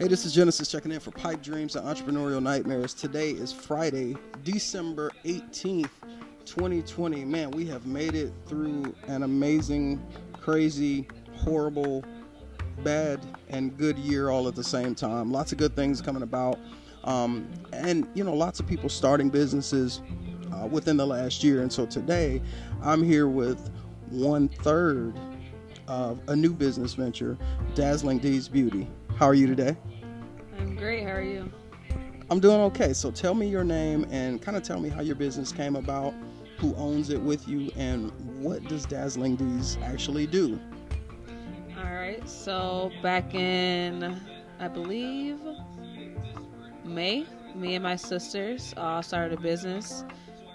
Hey, this is Genesis checking in for Pipe Dreams and Entrepreneurial Nightmares. Today is Friday, December 18th, 2020. Man, we have made it through an amazing, crazy, horrible, bad, and good year all at the same time. Lots of good things coming about. Um, and, you know, lots of people starting businesses uh, within the last year. And so today I'm here with one third of a new business venture, Dazzling D'z Beauty. How are you today? I'm great. How are you? I'm doing okay. So tell me your name and kind of tell me how your business came about, who owns it with you, and what does Dazzling D'z actually do? All right. So back in, I believe, May, me and my sisters all started a business.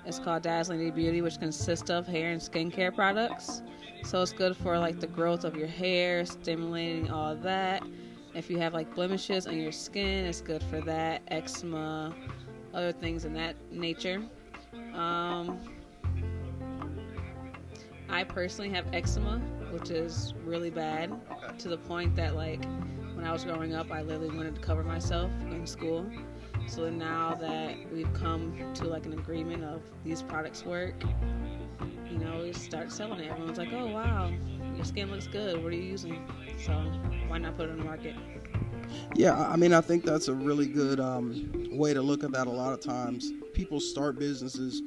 It's called Dazzling D Beauty, which consists of hair and skincare products. So it's good for like the growth of your hair, stimulating all that. If you have like blemishes on your skin, it's good for that. Eczema, other things in that nature. Um, I personally have eczema, which is really bad Okay. to the point that like when I was growing up, I literally wanted to cover myself in school. So now that we've come to like an agreement of these products work, you know, we start selling it. Everyone's like, "Oh wow, your skin looks good. What are you using?" So why not put it on the market? Yeah, I mean, I think that's a really good um, way to look at that. A lot of times, people start businesses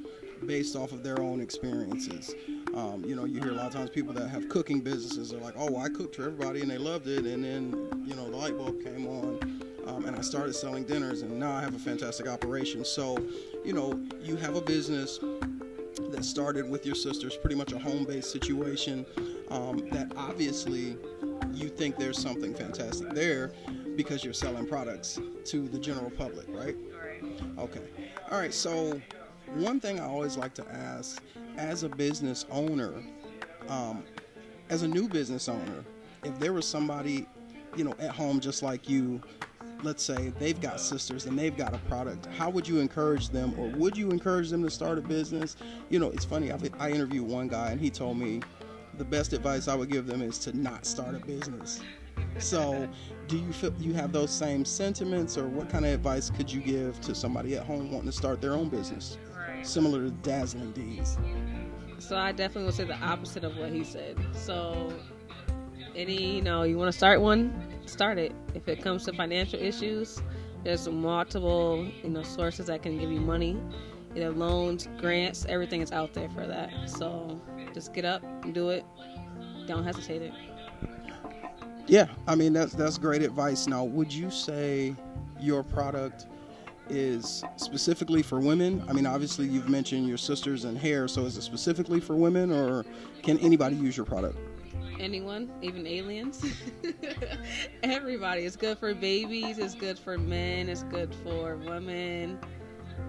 based off of their own experiences. Um, you know, you hear a lot of times people that have cooking businesses are like, "Oh, I cooked for everybody and they loved it," and then you know the light bulb came on, um, and I started selling dinners, and now I have a fantastic operation. So, you know, you have a business that started with your sisters, pretty much a home-based situation. Um, that obviously you think there's something fantastic there because you're selling products to the general public, right? Okay. All right. So, one thing I always like to ask as a business owner, um, as a new business owner, if there was somebody, you know, at home just like you, let's say they've got sisters and they've got a product, how would you encourage them or would you encourage them to start a business? You know, it's funny. I've, I interviewed one guy and he told me the best advice I would give them is to not start a business. So, do you feel you have those same sentiments, or what kind of advice could you give to somebody at home wanting to start their own business, Right. similar to Dazzling D'z? So I definitely would say the opposite of what he said. So any, you know, you want to start one, start it. If it comes to financial issues, there's multiple, you know, sources that can give you money. You know, loans, grants, everything is out there for that. So just get up and do it. Don't hesitate it. Yeah, I mean that's that's great advice. Now, would you say your product is specifically for women? I mean, obviously you've mentioned your sisters and hair, so is it specifically for women, or can anybody use your product? Anyone, even aliens, everybody. It's good for babies. It's good for men. It's good for women,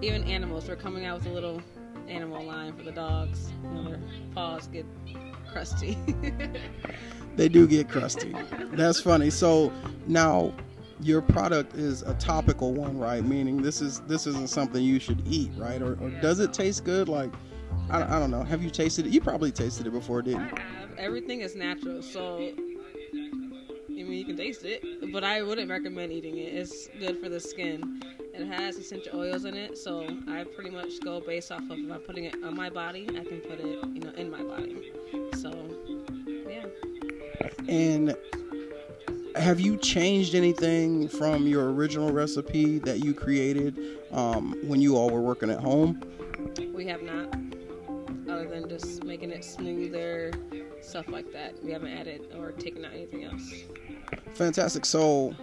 even animals. We're coming out with a little animal line for the dogs. You know, their paws get crusty. They do get crusty. That's funny. So now your product is a topical one, right? Meaning this is this isn't something you should eat, right? Or, or does it taste good? Like I, I don't know. Have you tasted it? You probably tasted it before, didn't you? Uh-uh. Everything is natural, so I mean you can taste it, but I wouldn't recommend eating it. It's good for the skin. It has essential oils in it, so I pretty much go based off of if I'm putting it on my body, I can put it, you know, in my body. So yeah. And have you changed anything from your original recipe that you created um, when you all were working at home? We have not, other than just making it smoother, stuff like that. We haven't added or taken out anything else. Fantastic. So,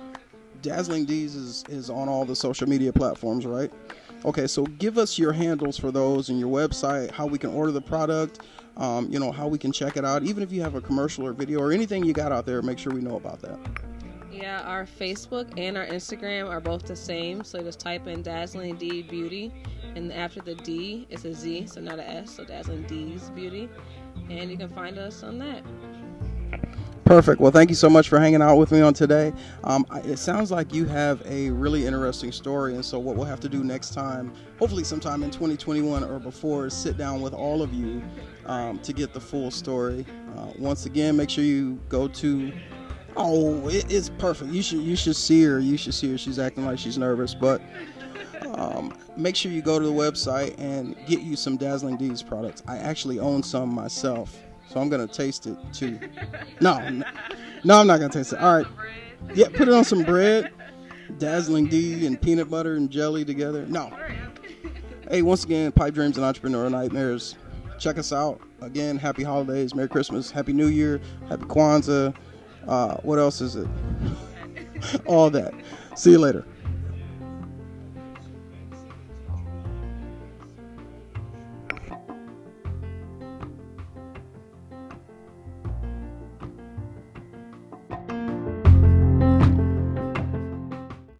Dazzling D'z is, is on all the social media platforms, right? Okay, so give us your handles for those and your website, how we can order the product, um, you know, how we can check it out. Even if you have a commercial or video or anything you got out there, make sure we know about that. Yeah, our Facebook and our Instagram are both the same. So just type in Dazzling D Beauty, and after the D, it's a Z, so not a S. So Dazzling D'z Beauty, and you can find us on that. Perfect. Well, thank you so much for hanging out with me on today. Um, it sounds like you have a really interesting story, and so what we'll have to do next time, hopefully sometime in 2021 or before, is sit down with all of you um, to get the full story. Uh, once again, make sure you go to Oh, it, it's perfect. You should you should see her. You should see her. She's acting like she's nervous, but um, make sure you go to the website and get you some Dazzling D'z products. I actually own some myself, so I'm gonna taste it too. No, no, no I'm not gonna taste it. All right, yeah, put it on some bread. Dazzling D and peanut butter and jelly together. No. Hey, once again, Pipe Dreams and Entrepreneur Nightmares. Check us out. Again, happy holidays, Merry Christmas, Happy New Year, Happy Kwanzaa. Uh, what else is it? All that. See you later.